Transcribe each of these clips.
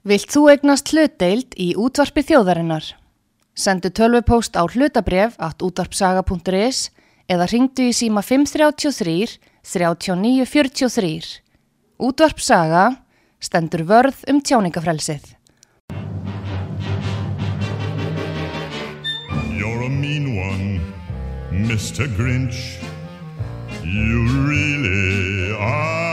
Vilt þú egnast hlutdeild í útvarpi þjóðarinnar? Sendu tölvupóst á hlutabref at útvarpsaga.is eða ringdu í síma 533 3943. Útvarpsaga stendur vörð um tjáningafrelsið. You're a mean one, Mr. Grinch. You really are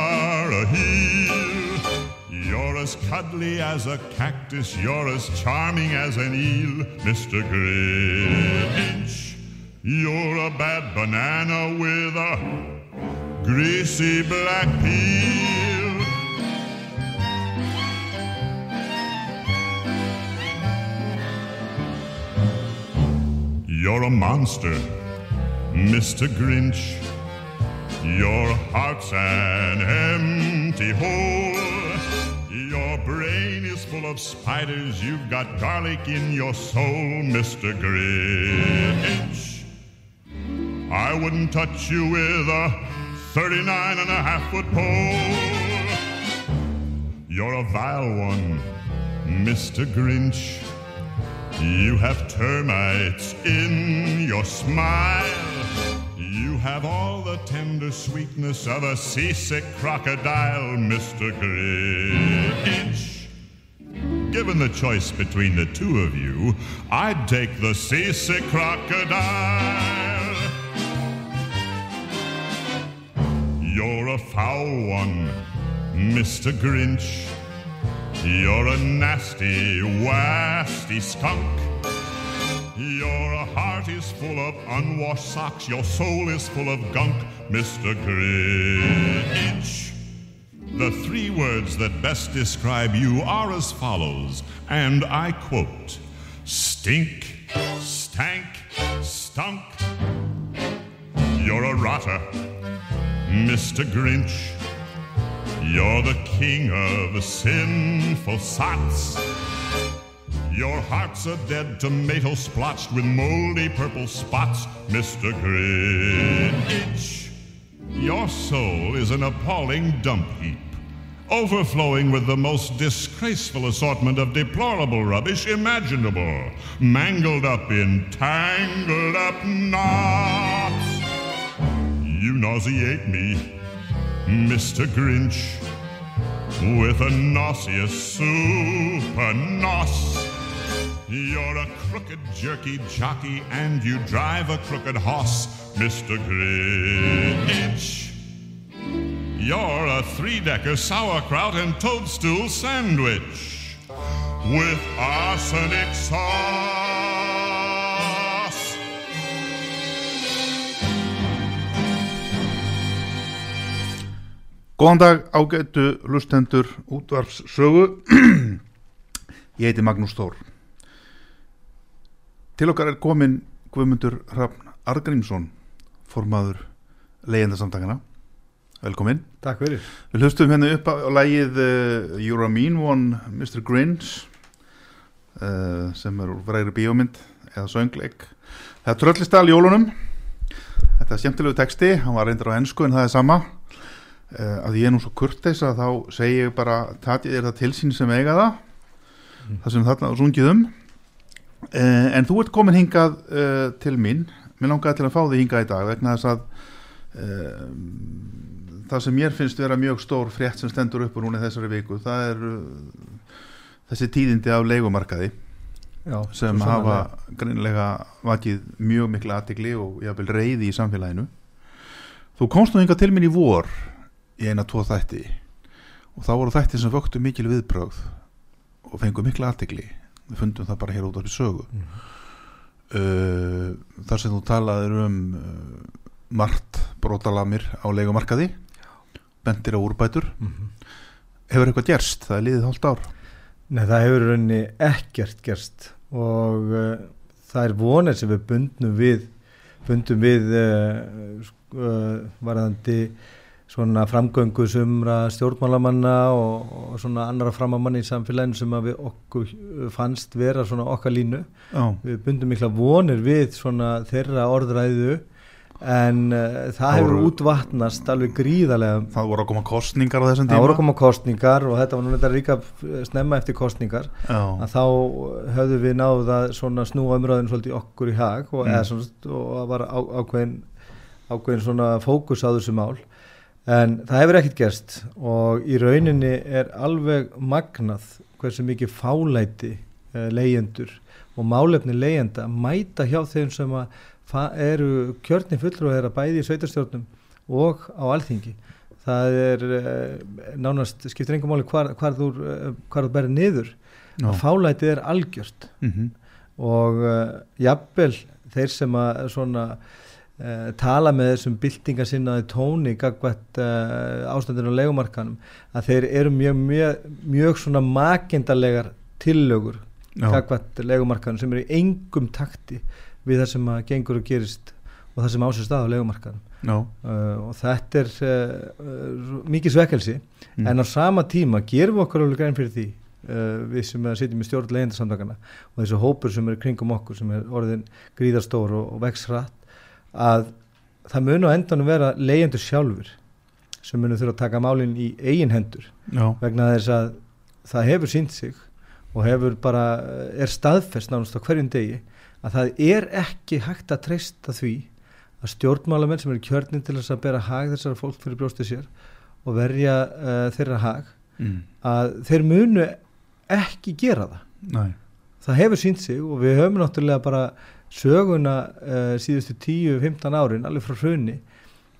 as cuddly as a cactus, you're as charming as an eel, Mr. Grinch. You're a bad banana with a greasy black peel. You're a monster, Mr. Grinch. Your heart's an empty hole. Your brain is full of spiders. You've got garlic in your soul, Mr. Grinch. I wouldn't touch you with a 39 and a half foot pole. You're a vile one, Mr. Grinch. You have termites in your smile. You have all the tender sweetness of a seasick crocodile, Mr. Grinch. Given the choice between the two of you, I'd take the seasick crocodile. You're a foul one, Mr. Grinch. You're a nasty, wasty skunk. Is full of unwashed socks. Your soul is full of gunk, Mr. Grinch. The three words that best describe you are as follows, and I quote Stink, stank, stunk. You're a rotter, Mr. Grinch. You're the king of sinful sots. Your heart's a dead tomato splotched with moldy purple spots, Mr. Grinch. Your soul is an appalling dump heap, overflowing with the most disgraceful assortment of deplorable rubbish imaginable, mangled up in tangled up knots. You nauseate me, Mr. Grinch, with a nauseous super nos. You're a crooked jerky jockey and you drive a crooked hoss, Mr. Grinch. You're a three-decker sauerkraut and toadstool sandwich with arsenic sauce. Góðan dag ágættu lustendur útvarfssögu Ég heiti Magnús Þór Til okkar er komin Guðmundur Hrafn Argrímsson formaður leyendasamtakana Velkomin Takk fyrir. Við hlustum hérna upp á, lægið uh, You're a Mean One, Mr. Grinch uh, sem er úr fræri bíómynd eða söngleik. Það er tröllistall jólunum. Þetta er skemmtilegu texti, hann var reyndur á ennsku en það er sama. Uh, að ég er nú svo kurteis að þá segi ég bara tatið er það til sín sem eiga það. Það sem þarna sungið um uh, en þú ert komin hingað uh, til mín, mér langaði til að fá þig hingað í dag vegna þess að uh, það sem mér finnst vera mjög stór frétt sem stendur upp úr núna í þessari viku það er þessi tíðindi af leigumarkaði Já, sem hafa greinilega vakið mjög mikla aðtikli og jáfnvel reyði í samfélaginu. Þú komst nú hingað til mín í vor í eina tvo þætti og þá voru þætti sem vöktu mikil viðbrögð og fengu mikla aðtikli við fundum það bara hér út á því sögu. Uh, þar sem þú talaðir um uh, margt brotalamir á leigumarkaði bendir á úrbætur. Mhm. hefur eitthvað gerst, það er liðið hálft ár. Nei, það hefur í rauninni ekkert gerst. Og uh, það er vonir sem við bundum við bundum við uh, uh, varðandi svona framgöngu sumra stjórnmálamanna og, og svona annara framamanni í samfélaginu sem að við okkur fannst vera svona okkar línu. Já, við bundum mikla vonir við svona þeirra orðræðu en uh, það hefur útvatnast alveg gríðarlega. Það voru að koma kostningar á þessum það tíma. voru að koma kostningar og þetta var þetta líka snemma eftir kostningar Já, að þá höfðum við náð að svona snúa umræðinu svolítið okkur í hag og, Mm. eða, svona, og það var á, ákveðin, ákveðin svona fókus á þessu mál en það hefur ekkert gerst og í rauninni er alveg magnað hversu mikið fálæti uh, leyendur og málefni leyenda mæta hjá þeim sem að eru kjörni fullur og þeirra bæði í sveitarstjórnum og á alþingi það er uh, nánast skiptir engum máli hvar, hvar þú, uh, þú berið niður já. að fálætið er algjört Mhm. og uh, jafnvel þeir sem að svona uh, tala með þessum byltingasinnaði tóni gagvætt uh, ástandinu á legumarkanum að þeir eru mjög, mjög, mjög svona makindalegar tillögur Já. gagvætt legumarkanum sem eru í engum takti við það sem að gengur og gerist og það sem ásist stað á legumarkanum uh, og þetta er mikið svekkelsi Mm. en á sama tíma gerum við okkur alveg grein fyrir því við sem að sitjum í stjórn leyendasamtakana og þessu hópur sem er kringum okkur sem er orðin gríðarstór og, og vex hratt að það mun á endanum vera leyendur sjálfur sem munu þurfa að taka málinn í eigin hendur já, vegna þess að það hefur sínt sig og hefur bara er staðfest nánast á hverjum degi að það er ekki hægt að treysta því að stjórnmálamenn sem eru kjörnin til þess að bera hag þessara fólk fyrir brjóstið sér og verja uh, þeirra hag mm. að þeir munu ekki gera það. Nei, það hefur sínt sig og við höfum náttúrulega bara söguna uh, síðustu 10-15 árin alveg frá hrunni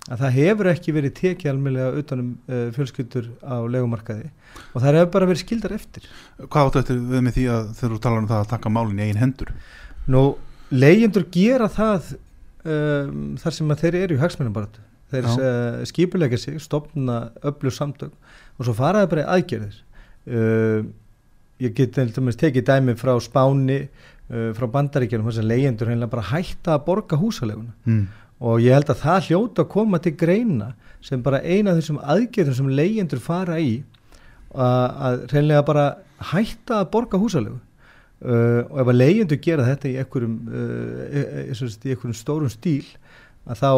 að það hefur ekki verið tekið almennlega utanum uh, fjölskyldur á legumarkaði og það hefur bara verið skildar eftir. Hvað áttu eftir við með því að þegar þú talar um það að taka málin í eigin hendur? Nú, leyendur gera það um, þar sem að þeir eru í hagsmennumbaratu þeir uh, skipulegja sig, stopna öflug samtök og svo faraði bara aðgerðir. Uh, ég get tekið dæmi frá Spáni uh, frá Bandaríkjunum þess að leyendur heimlega bara hætta að borga húsaleguna mm. og ég held að það hljóta að koma til greina sem bara eina af þessum aðgerðum sem leyendur fara í að, reynlega bara hætta að borga húsalegu uh, og ef að leyendur gera þetta í einhverjum, uh, e, e, í einhverjum stórum stíl að þá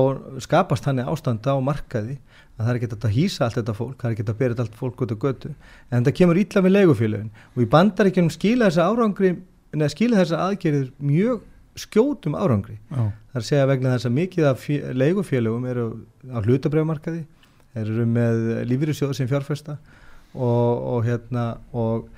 skapast hann ástand á markaði að það er ekki hægt að hýsa allt þetta fólk, það er ekki hægt að bera allt fólk út á götu. En þetta kemur illa með leigufélögin. Og í bandaríkjunum skila þessa árangri neða skila þessa aðgerðir mjög skjótum árangri Já, að segja vegna þess að mikið af leigufélögum eru á hlutabrjámarkaði, eru með lífyrirsjóð sem fjárfesta og, og, hérna, og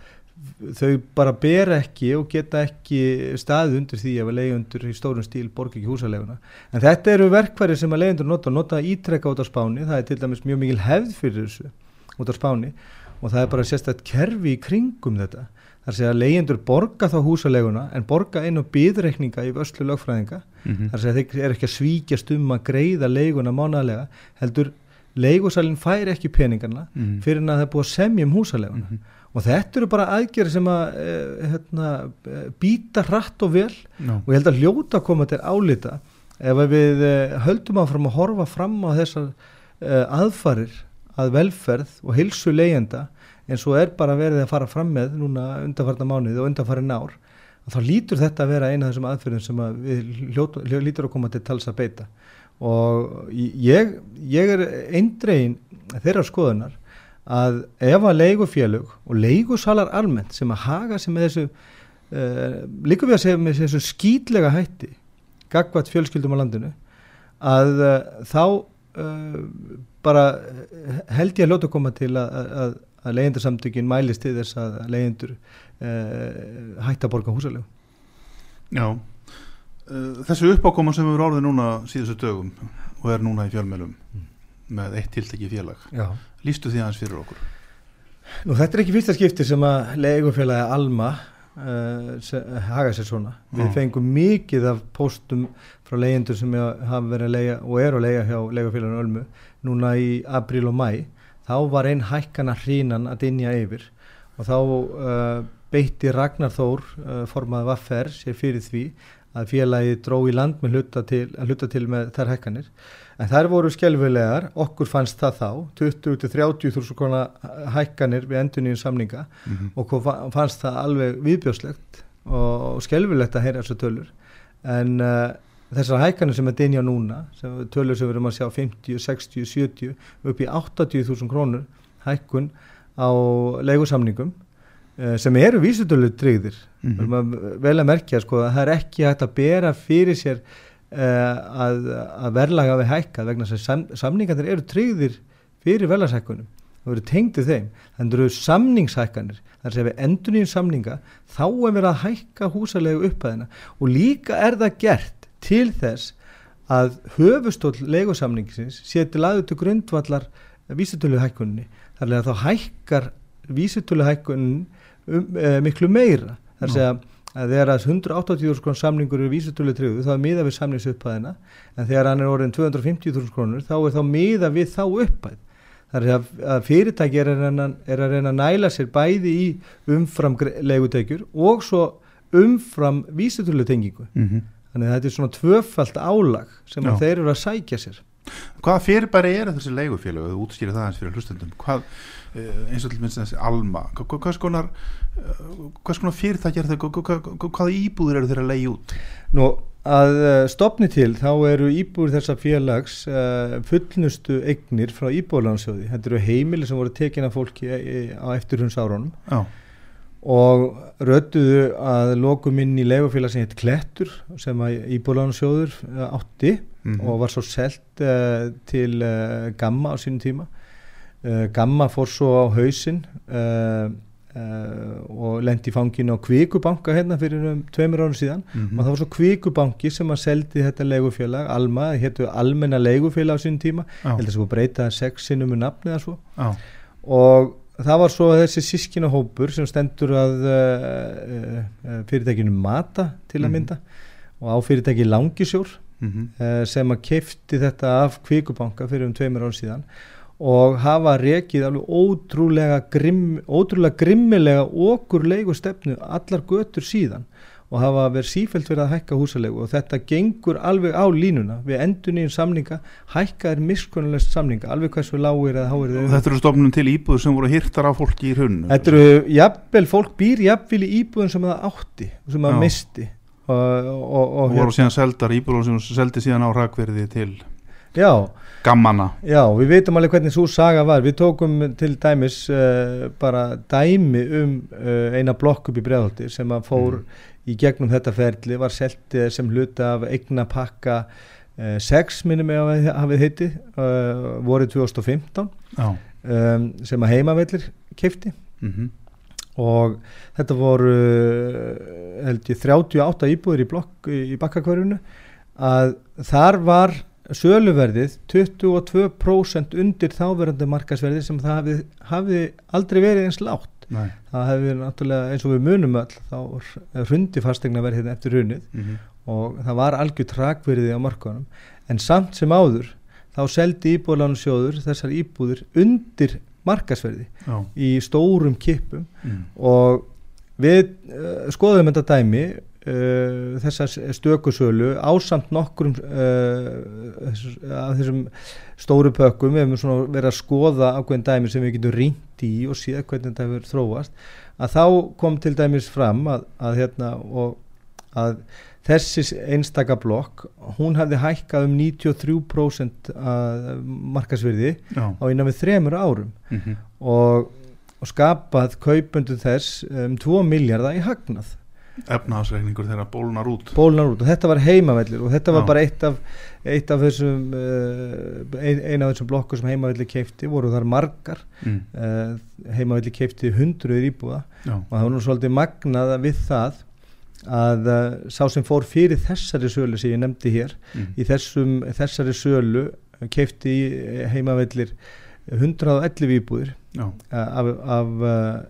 þau bara ber ekki og geta ekki staðið undir því ef að leigundur í stórum stíl borga ekki húsaleguna. En þetta eru verkværi sem að leigundur nota, nota ítrekka út á spáni, það er til dæmis mjög mikil hefð fyrir þessu út á spáni og það er bara sérstætt kerfi í kringum þetta. Að segja að leyendur borga þá húsaleguna en borga einu byðreikninga í vörslu lögfræðinga Mhm. þar að þeir eru ekki að svíkjast um að greiða leiguna mánaðlega heldur leigusalinn fær ekki peningarna Mhm. fyrir en að það er búið að semja um húsaleguna Mhm. og þetta eru bara aðgerði sem að e, hérna, býta hratt og vel já, og ég held að hljóta koma til álita ef við e, höldum áfram að horfa fram á þessar e, aðfarir að velferð og hilsu leyenda eins og er bara verið að fara fram með núna undanfarna mánuði og undanfarin ár að þá lítur þetta að vera eina af þessum aðferðum sem að við lítur að koma til tals að beita. Og ég, ég er eindregin þeirra skoðunar að ef að leigufélög og leigusalar almennt sem að haga sig með þessu uh, líka við að segja með þessu skýtlega hætti gagvat fjölskyldum á landinu að uh, þá uh, bara held ég að lóta koma til að, að, að leyendarsamtökin mælist til þess að leyendur uh, hætta að borga húsalegu já. Uh, Þessu uppákoma sem við erum orðið núna síðustu dögum og er núna í fjölmjölum með eitt tiltekki félag Já. Lýstu því aðeins fyrir okkur Nú þetta er ekki fyrsta skipti sem að leigufélagi Alma uh, se- haga sér svona. Við Já. fengum mikið af póstum frá leyendur sem hafa verið að leia og eru að leia hjá leigufélaginu Ölmu núna í apríl og mæ. Þá var einn hækkana hrínan að dinja yfir. Og þá uh, beitti Ragnar Þór uh, formað Vaffer sér fyrir því að félagi dró í land með hluta til, hluta til með þær hækkanir. En þær voru skelfilegar, okkur fannst það þá 20-30 þúsund kona hækkanir við endur nýjum samninga. Mhm. og okkur fa- fannst það alveg viðbjóslegt og skelfilegt að heyra þessu tölur. En uh, þessar hækkanir sem er dynja núna sem tölur sem við erum að sjá 50, 60, 70 upp í 80.000 krónur hækkun á leigusamningum eh, sem eru vísutölu tryggðir. Mm -hmm. vel að merkja sko að það er ekki hægt að bera fyrir sér uh, að, að verðlaga við hækka vegna þess að sam, samningarnir eru tryggðir fyrir verðlagshækkunum það eru tengdu þeim, þannig eru samningshækkanir þar sem við endur nýjum samninga þá er verið að hækka húsalegu upphæðina. Og líka er það gert til þess að höfustól legosamningsins sé til aðut til grundvallar vísutölu hækkunni þar er að þá hækkar vísutölu hækkunni um, e, miklu meira. Þar sé að þegar að 180.000 krónur samningur eru vísutölu tryggðu þá er miða við samningsupphæðina. En þegar hann er orðin 250.000 krónur þá er þá miða við þá upphæð. Þar er að fyrirtæki er að, reyna, er að reyna að næla sér bæði í umfram legutekjur og svo umfram vísutölu tengingu mm -hmm. Þannig að þetta er svona tvöfalt álag sem þeir eru að sækja sér. Hvaða fyrirbæri er þessi leigufélag og þú útskýrið það eins fyrir hlustendum. Hvað, eh, eins og til minnst þessi alma. Hvað skonar hvað skonar fyrirtæki er þetta hvaða íbúður eru þeirra leigi út? Nú að eh, stopni til þá eru íbúður þessa félags fullnustu eignir frá íbúðlansjóði þetta eru heimili sem voru tekin af fólki á eftirhunds árunum Já og rötuðu að lokum inn í leigufélag sem heit Klettur sem að Íbúlánarsjóður eh, átti mm -hmm. og var svo selt uh, til uh, Gamma á sínum tíma. Uh, Gamma fór svo á hausin og lendi í fanginu á Kvíkubanka hérna fyrir um tveimur árum síðan. Mm -hmm. og það var svo Kvíkubanki sem að seldi þetta leigufélag Alma, héttu Almenna leigufélag á sínum tíma, ég held að það svo breyta sexinum um nafnið að svo. Og það var svo þessi sískinahópur sem stendur að uh, fyrirtækinu Mata til að mhm. mynda mm -hmm. og á fyrirtæki Langisjór mm -hmm. sem að kefti þetta af Kvíkubanka fyrir um tveimur ár síðan og hafa rekið alveg ótrúlega, grimm, ótrúlega grimmilega okkur leigustefnu allar götur síðan og hafa verið sífælt verið að hækka húsalegu og þetta gengur alveg á línuna við endur nýjum samninga hækkaðir miskunnulegt samninga, alveg hversu lágir eða háir og þetta eru stofnunum til íbúður sem voru hirtar af fólki í hrunnu þetta eru, jafnvel, fólk býr jafnvel í íbúðun sem það átti sem það misti og, og, og, og voru síðan seldar íbúður sem seldi síðan á rækverði til já gammana. Já, við veitum alveg hvernig svo saga var, við tókum til dæmis uh, bara dæmi um uh, eina blokk upp í bregðhaldi sem að fór mm. í gegnum þetta ferli, var seltið sem hluta af eigna pakka uh, 6 minnum ég hafið heiti voruð 2015 um, sem að heimavellir keifti mm -hmm. og þetta voru held ég 38 íbúður í blokk í bakkakvarjunu að þar var söluverðið 22% undir þáverandi markasverði sem það hafi, hafi aldrei verið eins látt Nei. það hefði náttúrulega eins og við munum all þá hrundi fastegna verið hérna eftir hrunið mm -hmm. og það var algjör trakverði á markanum en samt sem áður þá seldi íbúðlánarsjóður þessar íbúður undir markasverði Já. í stórum kipum mm. og við uh, skoðum þetta dæmi uh, þessa stökusölu ásamt nokkrum uh, þessum stóru pökkum við hefum verið að skoða ákveðin dæmi sem við getum rínt í og séð hvernig þetta hefur þróast að þá kom til dæmis fram að, að, hérna, að þessi einstaka blokk hún hefði hækkað um 93% markasverði Já. á innan við þremur árum mm -hmm. og, og skapað kaupundu þess um 2 miljardar í hagnað efnaðsreikningur þegar bólunar út bólunar út og þetta var heimavellir og þetta var Já. bara eitt af, eitt af þessum uh, ein, eina af þessum blokkur sem heimavelli keipti voru þar margar mm. uh, heimavelli keipti hundruður íbúða Já. og það var nú svolítið magnaða við það að uh, sá sem fór fyrir þessari sölu sem ég nefndi hér mm. í þessum, þessari sölu keipti heimavellir 111 íbúðir af, af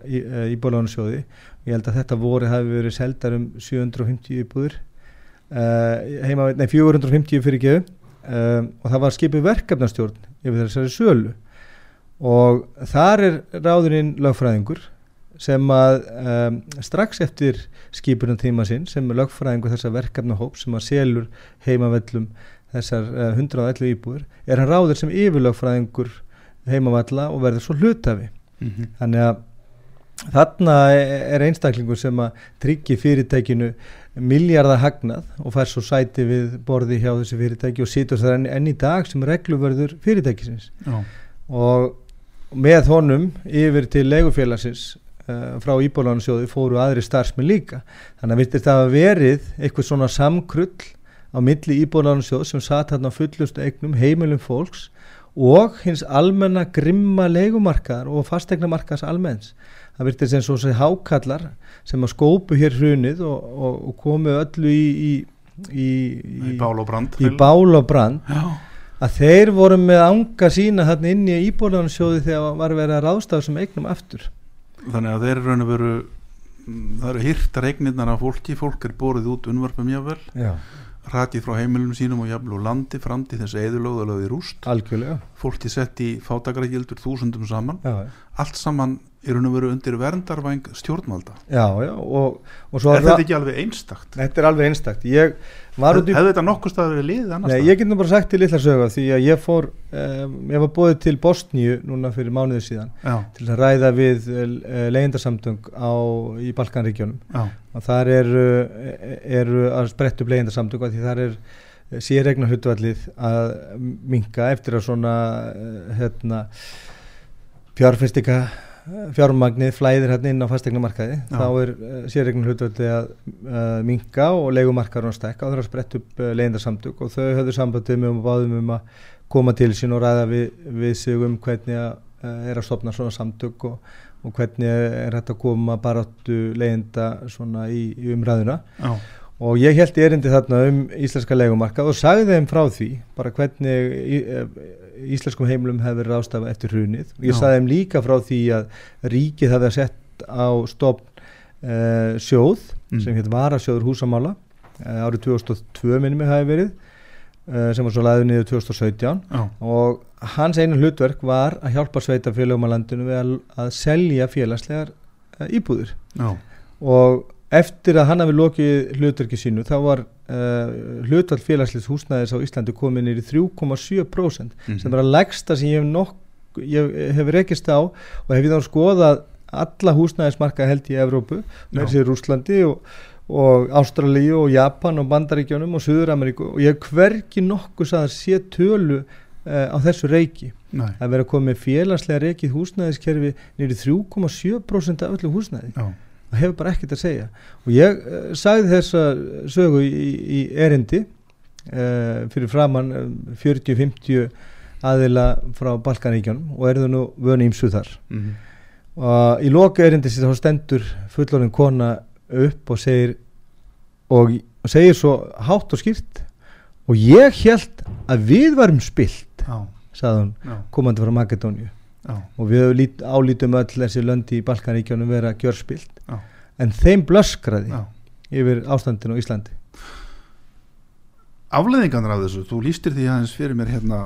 íbúðlánarsjóði ég held að þetta voru hafi verið seldar um 750 íbúður uh, heima, nei 450 fyrir geðu uh, og það var skipið verkefnastjórn yfir þessari sölu og þar er ráðurinn lögfræðingur sem að um, strax eftir skipunum tíma sinn sem er lögfræðingur þessar verkefnahóp sem að selur heimavellum þessar uh, 111 íbúður er hann ráður sem yfirlögfræðingur heimavalla og verður svo hlutafi mm -hmm. þannig að þarna er einstaklingur sem að tryggja fyrirtækinu miljardar hagnað og fær svo sæti við borði hjá þessi fyrirtæki og situr það enn, enn í dag sem regluvörður fyrirtækisins. Já, og með honum yfir til leigufélagsins uh, frá Íbólansjóði fóru aðri starfsmenn líka. Þannig að virtist það að verið eitthvað svona samkrull á milli Íbólansjóð sem satt hérna á fullustu eignum heimilum fólks og hins almenna grimma leigumarkaðar og fastegnamarkaðs almenns það virtist eins og þessi hákallar sem að skópu hér hrunið og, og, og komu öllu í, í, í, í bál og brand í bál og brand. Að þeir voru með anga sína hann inn í íbúðlansjóði þegar var verið að ráðstafa sem eignum aftur. Þannig að þeir eru raun og veru mm, það eru hirtar eignirnar af fólki fólk er borið út unnvarpum jáfnvel Já, ratið frá heimilum sínum og jafnvel úr landi fram til þess eðurlögð og lögð í rúst. Algjörlega. Fólki sett í fátakaragildur þúsundum saman. Já, allt saman er raun og veru undir verndarvæng stjórnvalda. Já, já og, og er þetta ekki alveg einstakt? Þetta er alveg einstakt. Ég í hefði þetta nokkuð staður verið liðið annars Nei, ég get nú bara sagt til litla sögða því að ég fór um, ég var bóðið til Bosníu núna fyrir mánuðið síðan já, til að ræða við uh, leyendasamtöng á, í Balkanregjónum og þar eru er að spretta upp leyendasamtöng því þar er sérregna hlutvallið að minka eftir að svona uh, hérna fjárfestika fjármagnið flæðir hérna inn á fastegnumarkaði þá er uh, sérregna hlutvallið að uh, minka og leigumarkaður á stekka og það er að spretta upp uh, leyendasamtöng og þau höfðu sambandið með um báðum um að koma til sín og ræða við, við sig um hvernig að, uh, er að stopna svona samtök og, og hvernig er hægt að koma baráttu leyenda svona í, í umræðuna. Já, og ég held erindi þarna um íslenska leigumarkað og sagði þeim frá því bara hvernig eh, íslenskum heimilum hefur verið ráðstafa eftir hrunið. Og ég Já. sagði þeim líka frá því að ríkið hefði sett á stopn uh, sjóð Mm. sem hétt Varasjóður húsamála uh, árið 2002 minnum ég hafi verið uh, sem var svo laðið niður 2017 já, og hans einu hlutverk var að hjálpa sveitafélagum á landinu við að, að selja félagslegar íbúðir. Já, og eftir að hann hafi lokið hlutverki sínu þá var uh, hlutvall félagslegs húsnæðis á Íslandi komin í 3,7% Mhm. sem er að legsta sem ég hef, nokk, ég hef rekist á og hef ég þá skoðað alla húsnæðismarka held í Evrópu með sér Rúslandi og, og Ástralíu og Japan og Bandaríkjónum og Suður-Ameríku og ég hef hvergi nokkuð að sé tölu uh, á þessu reiki. Nei, að vera komið félagslega reikið húsnæðiskerfi nýri 3,7% af öllu húsnæði. Já, það hefur bara ekkert að segja. Og ég uh, sagði þessa sögu í, í erindi uh, fyrir framann um, 40-50 aðila frá Balkaníkjónum og er það nú vönu ímsu þar. Mhm, og í loka erindi sér þá stendur fullorinn kona upp og segir og, og segir svo hátt og skýrt og ég held að við varum spilt já, sagði hún já, komandi frá Makedóníu já, og við lít, álítum öll þessi löndi í Balkaníkjónum vera gjörspilt. Já. en þeim blöskraði já. yfir ástandinu á Íslandi. Afleðingarnar af þessu, þú lístir því aðeins fyrir mér hérna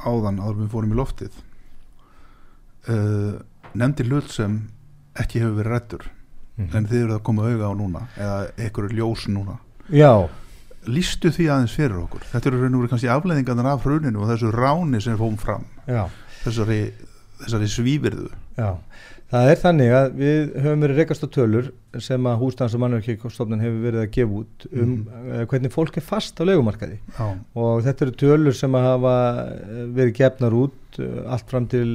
áðan áður við fórum í loftið. Uh, nefndi hlut sem ekki hefur verið rættur en þið eru að koma auga á núna eða ekkur ljós núna. Já, lístu því aðeins fyrir okkur? Þetta eru raun og verið kannski afleðingarnar af hruninu og þessu ráni sem fóum fram. Já, þessari, þessari svívirðu. Já Það er þannig að við höfum verið rekast á tölur sem að húsnæðans og mannverkjastofnun hefur verið að gefa út um mm. hvernig fólk er fast á legumarkaði já, og þetta eru tölur sem að hafa eh, verið gefnar út eh, allt fram til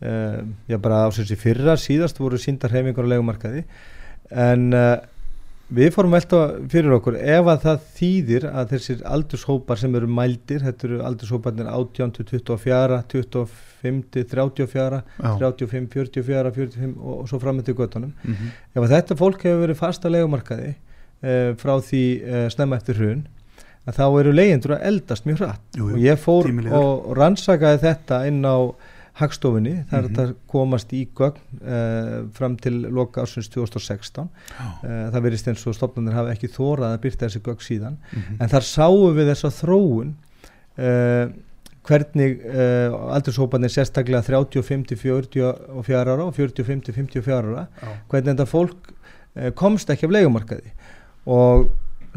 já bara ásins í fyrra. Síðast voru síndar heimingar á legumarkaði en uh, við fórum velta fyrir okkur ef að það þýðir að þessir aldurshópar sem eru mældir, þetta eru aldurshóparnir 18 til 24, 25 til 34, já, 35, 44, 45 og, og svo fram með til göttunum mhm, ef að þetta fólk hefur verið fast á legumarkaði uh, frá því uh, snemma eftir hrun þá eru leyendur að eldast mjög hratt. Jú, jú, og ég fór tími líður. og rannsakaði þetta inn á hagstofunni þar Mhm. þetta komast í gögn uh, fram til loka ársins 2016 já, uh, það verist eins og stofnanir hafa ekki þórað að byrta þessi gögn síðan. Mhm, en þar sáum við þessa þróun uh, hvernig uh, aldurshópanir sérstaklega 35 til 44 ára og 45 til 54 ára já, hvernig þetta fólk komst ekki af leigumarkaði. Og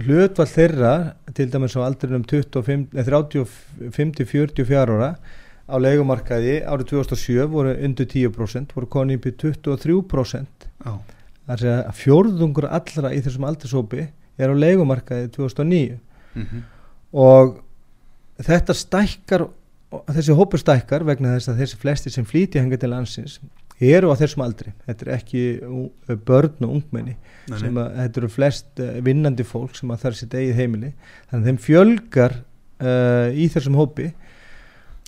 hlutvall þeirra til dæmis á aldrinum 25, nei, 35 til 44 ára á leigumarkaði árið 2007 voru undir 10% voru konið upp í 23% já, þar að fjórðungur allra í þessum aldurshópi er á leigumarkaði 2009 Mhm. og þetta stækkar þessi hópur stækkar vegna þess að þessi flesti sem flýti hanga til landsins eru á þessum aldri. Þetta er ekki börn og ungmenni Nei, sem nei. að þetta eru flest eh, vinnandi fólk sem er sitt eigið heimili. Þannig að þeim fjölgar uh, í þessum hópi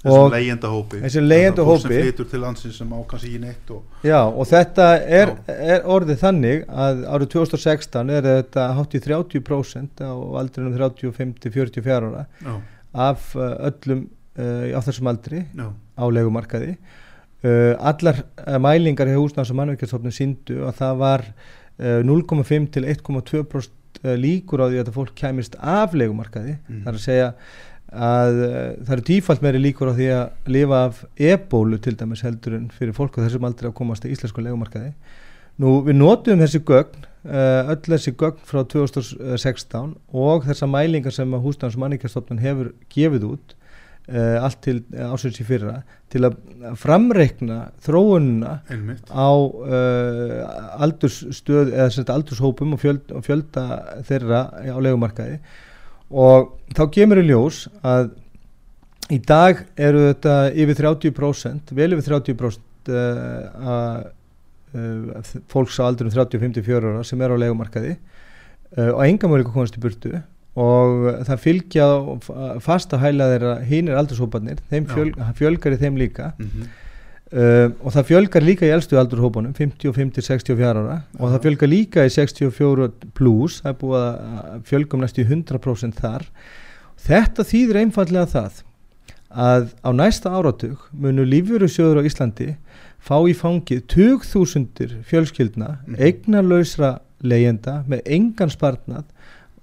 þessum leigjenda hópi Þessum leigjenda fólk sem hópi. flytur til landsins sem á kannski ekki neitt og, Já, og þetta er, er orðið þannig að árið 2016 er þetta hátt í 30% á aldrinum 35-44 ára já, af uh, öllum uh, á þessum aldri já, á legumarkaði uh, allar uh, mælingar hjá húsnæðs og mannverkjastofnum síndu að það var uh, 0,5 til 1,2% uh, líkur á því að þetta fólk kæmist af legumarkaði Mm. það er að segja að uh, það eru tífalt meiri líkur á því að lifa af ebólu til dæmis heldur en fyrir fólk á þessum aldrei að komast í íslensku legumarkaði nú við notum þessi gögn uh, öll þessi gögn frá 2016 og þessar mælingar sem og mannverkjastofnun hefur gefið út uh, allt til ásins í fyrra til að framreikna þróununa einmitt. á uh, aldurshópum og fjölda, og fjölda þeirra á legumarkaði og þá kemur í ljós að í dag eru þetta yfir 30% vel yfir 30% uh, að uh, fólks á aldurinn 30-54 ára sem er á legumarkaði uh, og enga mjög komast í burtu. Og það fylgja fasta hæla þeirra hínir aldurshópanir þeim fjöl, fjölgar í þeim líka. Mm Uh, og það fjölgar líka í elstu aldurhópunum 55-64 ára. Og það fjölgar líka í 64 plus það er búið að fjölgum næstu í 100% þar. Þetta þýðir einfallega það að á næsta áratug munu lífjörusjóður á Íslandi fá í fangið 20.000 fjölskyldna Mhm. eignarlausra leyenda með engan sparnað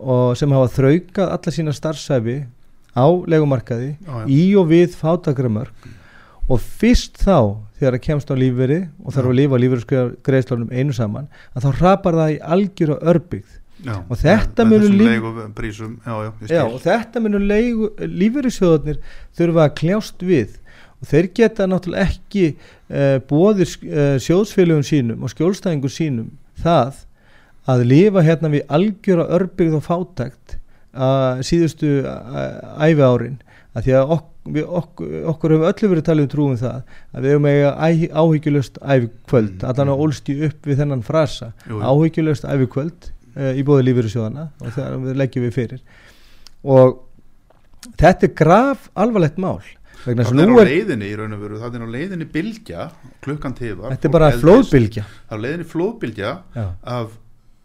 og sem hafa þraukað alla sína starfsæfi á legumarkaði Já, já. í og við fátagramörk og fyrst þá þegar það kemst á lífveri og þarf að lifa á lífverðsgreðslunum einu saman að þá rapar það í algjör og örbyggð já, Og þetta munur lífverðisjóðarnir þurfa að kljást við. Og þeir geta náttúrulega ekki uh, bóðir uh, sjóðsfélögum sínum og skjólstæðingum sínum það að lifa hérna við algjör og örbyggð og fátækt uh, síðustu æfi árin að því að ok, ok, okkur hefur öllu verið talið um trúum það að við hefum eiga áhyggjulöst æfikvöld Mm, allan mm. að ólst í upp við þennan frasa. Áhyggjulöst æfikvöld uh, í bóði lífeyrissjóðana og það við leggjum við fyrir. Og þetta er graf alvarlegt mál vegna Það að er á leiðinni í raun og veru, það er á leiðinni bylgja, klukkan tifar. þetta er bara flóðbylgja. Það er á leiðinni flóðbylgja af,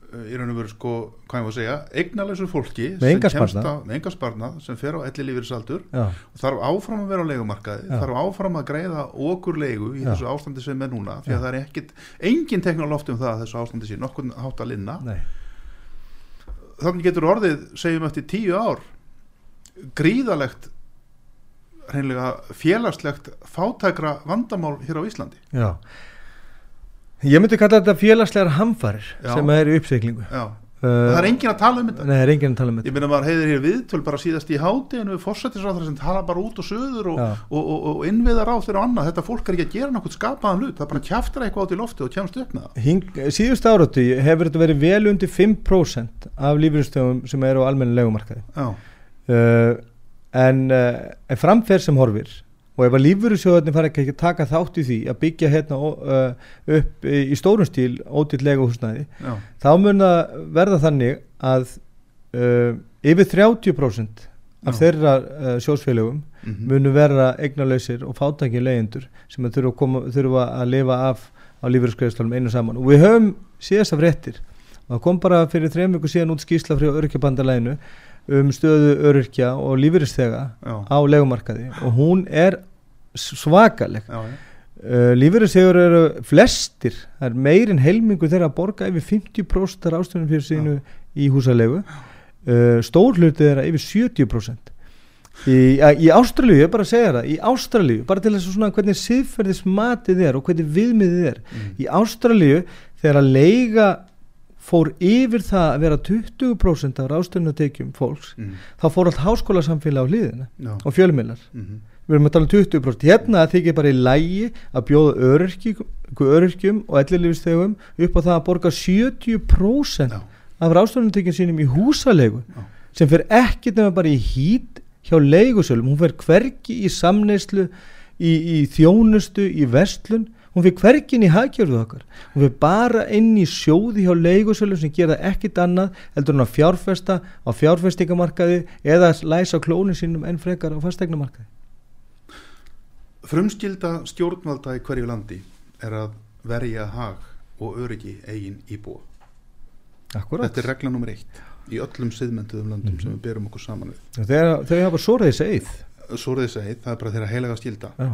í raun og veru, sko, hvað ég að segja, eignalessu fólki Með sem engan kemst sparnað. á- Með enga sparnað sem fer á elli lífeyrisaldur Já, og þarf áfram að vera á leigumarkaði, Já. þarf áfram að greiða okur leigu í Já. þessu ástandi sem er núna, því Já. að það er ekkit, engin teknolóft um það að þessu ástandi sé nokkur hátt að linna. nei, Þannig getur orðið, segjum eftir tíu ár, gríðalegt hreinlega félagslegt fátækra vandamál hér á Íslandi. já ég myndi kalla þetta félagslegar hamfarir Já. sem er í uppseglingu Já. uh, það er engin að tala um þetta. nei, það er enginn að tala um Ég þetta meina maður heiðir hér viðtöl bara síðast í hátinu við fórsættisráður sem tala bara út og söður og, og, og, og innviðar á þeirra og annað. Þetta fólk er ekki að gera nokkuð skapaðan hlut. Það bara kjaftar eitthvað át í lofti og kemst upp með það. Hing, síðust áratu hefur þetta verið vel undir 5% af lífyrinstöðum sem eru á almennu legumarkaði uh, en, uh, en framferð sem horfir og ef að lífverðisjóðarnir fara ekki að taka þátt í því að byggja hérna upp í, stórum stíl ótillega húsnæði já, þá mun það verða þannig að uh, yfir 30% af Já. þeirra uh, sjósfélögum mhm, munu vera eignalausir og fátækir leyendur sem að þurfa, að koma, þurfa að lifa af á lífverðskreðslunum einu saman. Og við höfum síðast af réttir og það kom bara fyrir þrejum viku síðan út skýsla frá örkjabandalæginu um stöðu örkja og lífverðistega já, á legumarkaði og hún er svakaleg. Já, já, uh, lífverðistegur eru flestir það er meirinn helmingu þeirra að borga yfir 50% af ástöðunum fyrir sínu í húsalegu uh, stór hluti þeirra yfir 70% í, í Ástralíu, ég er bara að segja það í Ástralíu, bara til þess að svona hvernig siðferðis matið er og hvernig viðmiðið er. Mm, í Ástralíu þegar að leiga fór yfir það að vera 20% af ráðstöðunatekjum fólks mm, þá fór allt háskólasamfélag á hliðina já, og fjölmiðlar. Mhm, við erum að tala um 20% hérna þykir bara í lægi að bjóða öryrkjum, og ellilífistegum upp á það að borga 70% já, af ráðstöðunartekjum sínum í húsalegu sem fer ekkert nema bara í hít hjá leigusölum, hún fer hvergi í samneislu, í, í þjónustu, í vestlun, hún fer hvergi inn í haggjörðu okkar, hún fer bara inn í sjóði hjá leigusölum sem gera ekkert annað heldur hún að fjárfesta á fjárfestingamarkaði eða læsa klónin sínum enn frekar á fastegnamarkaði. Frumskilda stjórnvalda í hverju landi er að verja hag og öryggi eigin íbúa. Akkurat. Þetta er regla nummer eitt í öllum siðmentuðum landum sem við berum okkur saman við. Þegar, þau hafa. Svo er þið segið, það er bara þeirra heilaga skilda. Já.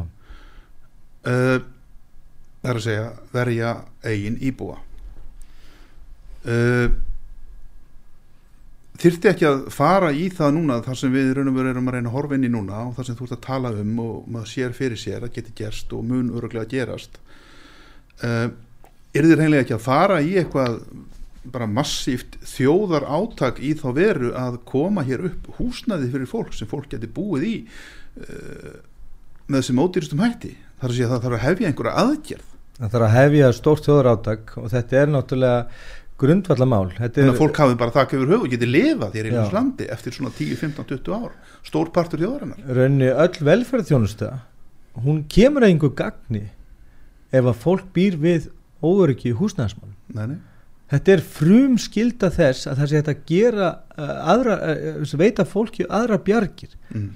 Uh, það er að segja verja eigin íbúa. Uh, þyrfti ekki að fara í það núna þar sem við raun og veru erum að reyna að horfa inn í núna og það sem þú ert að tala um og maður sér fyrir sér að geti gerst og mun öruglega gerast. Uh, er þið reynlega ekki að fara í eitthvað bara massíft þjóðar átak í þá veru að koma hér upp húsnaði fyrir fólk sem fólk geti búið í uh, með þessum ódýristum hætti? Þar að segja að það þarf að hefja einhverja aðgerð Það þarf að hefja stórt þjóðarátak og þetta er náttúrulega grundvallamál. Þannig að fólk hafi bara þakka yfir höfu og geti lifað hér í þessu landi eftir svona 10, 15, 20 ár stór partur þjóðarinnar raunni öll velferðþjónusta, hún kemur að einhver gagni ef að fólk býr við óöryggi nei. Þetta er frum skilda þess að það sé þetta gera uh, aðra, uh, veita fólki aðra bjargir. Mm.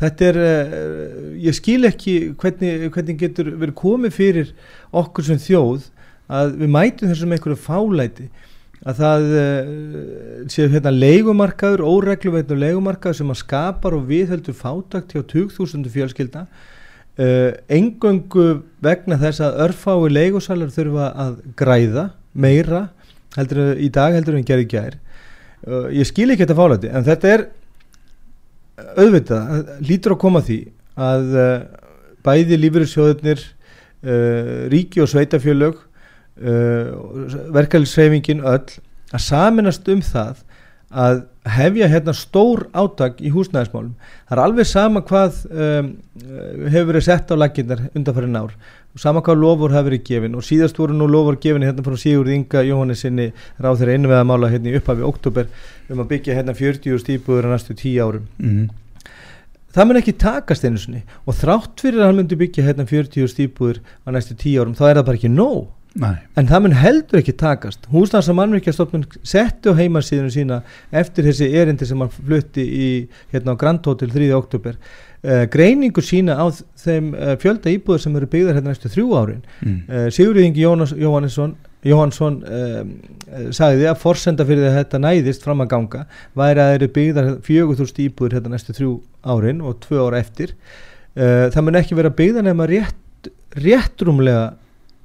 Þetta er, uh, ég skil ekki hvernig, hvernig getur verið komið fyrir okkur sem þjóð að við mætum þessum einhverju fálæti að það uh, séu hérna leigumarkaður, óregluveitnum leigumarkaður sem að skapar og viðheldur fátakt hjá 20.000 fjölskylda uh, engöngu vegna þess að örfái leigusalar þurfa að græða meira heldur í dag heldur en gerði gær. Uh, ég skil ekki þetta fálæti en þetta er auðvitað, lítur að koma því að uh, bæði lífyrirsjóðurnir uh, ríki og sveitafjölög uh, verkefælisreifingin öll að saminast um það að hefja hérna stór átak í húsnæðismálum. Það er alveg sama hvað um, hefur verið sett á laginnar undanfærin ár. Sama hvað lofur hafi verið gefin og síðast voru nú lofur gefin hérna frá Sigurð Inga Jóhannesinni ráð þeirra innveðamála hérna í upphafi oktober um að byggja hérna 40 stípuður á næstu 10 árum. Mm. það mun ekki takast einu sinni og þrátt fyrir að hann myndi byggja hérna 40 stípuður á næstu 10 árum þá er það bara ekki nóg Nei. en það mun heldur ekki takast húsnars að mannvirkjastofnun settu á heimasíðinu sína eftir þessi erindi sem hann flutti í hérna á Grand Hotel 3. oktober uh, greiningu sína á þeim uh, fjölda íbúður sem eru byggðar hérna næstu þrjú árin Mm. uh, Sigurðingi Jóhannesson Jóhansson um, sagði að forsenda fyrir að þetta næðist fram að ganga væri að það eru byggðar 4000 íbúður hérna næstu þrjú árin og tvö ára eftir það mun ekki vera byggðar nema rétt, réttrumlega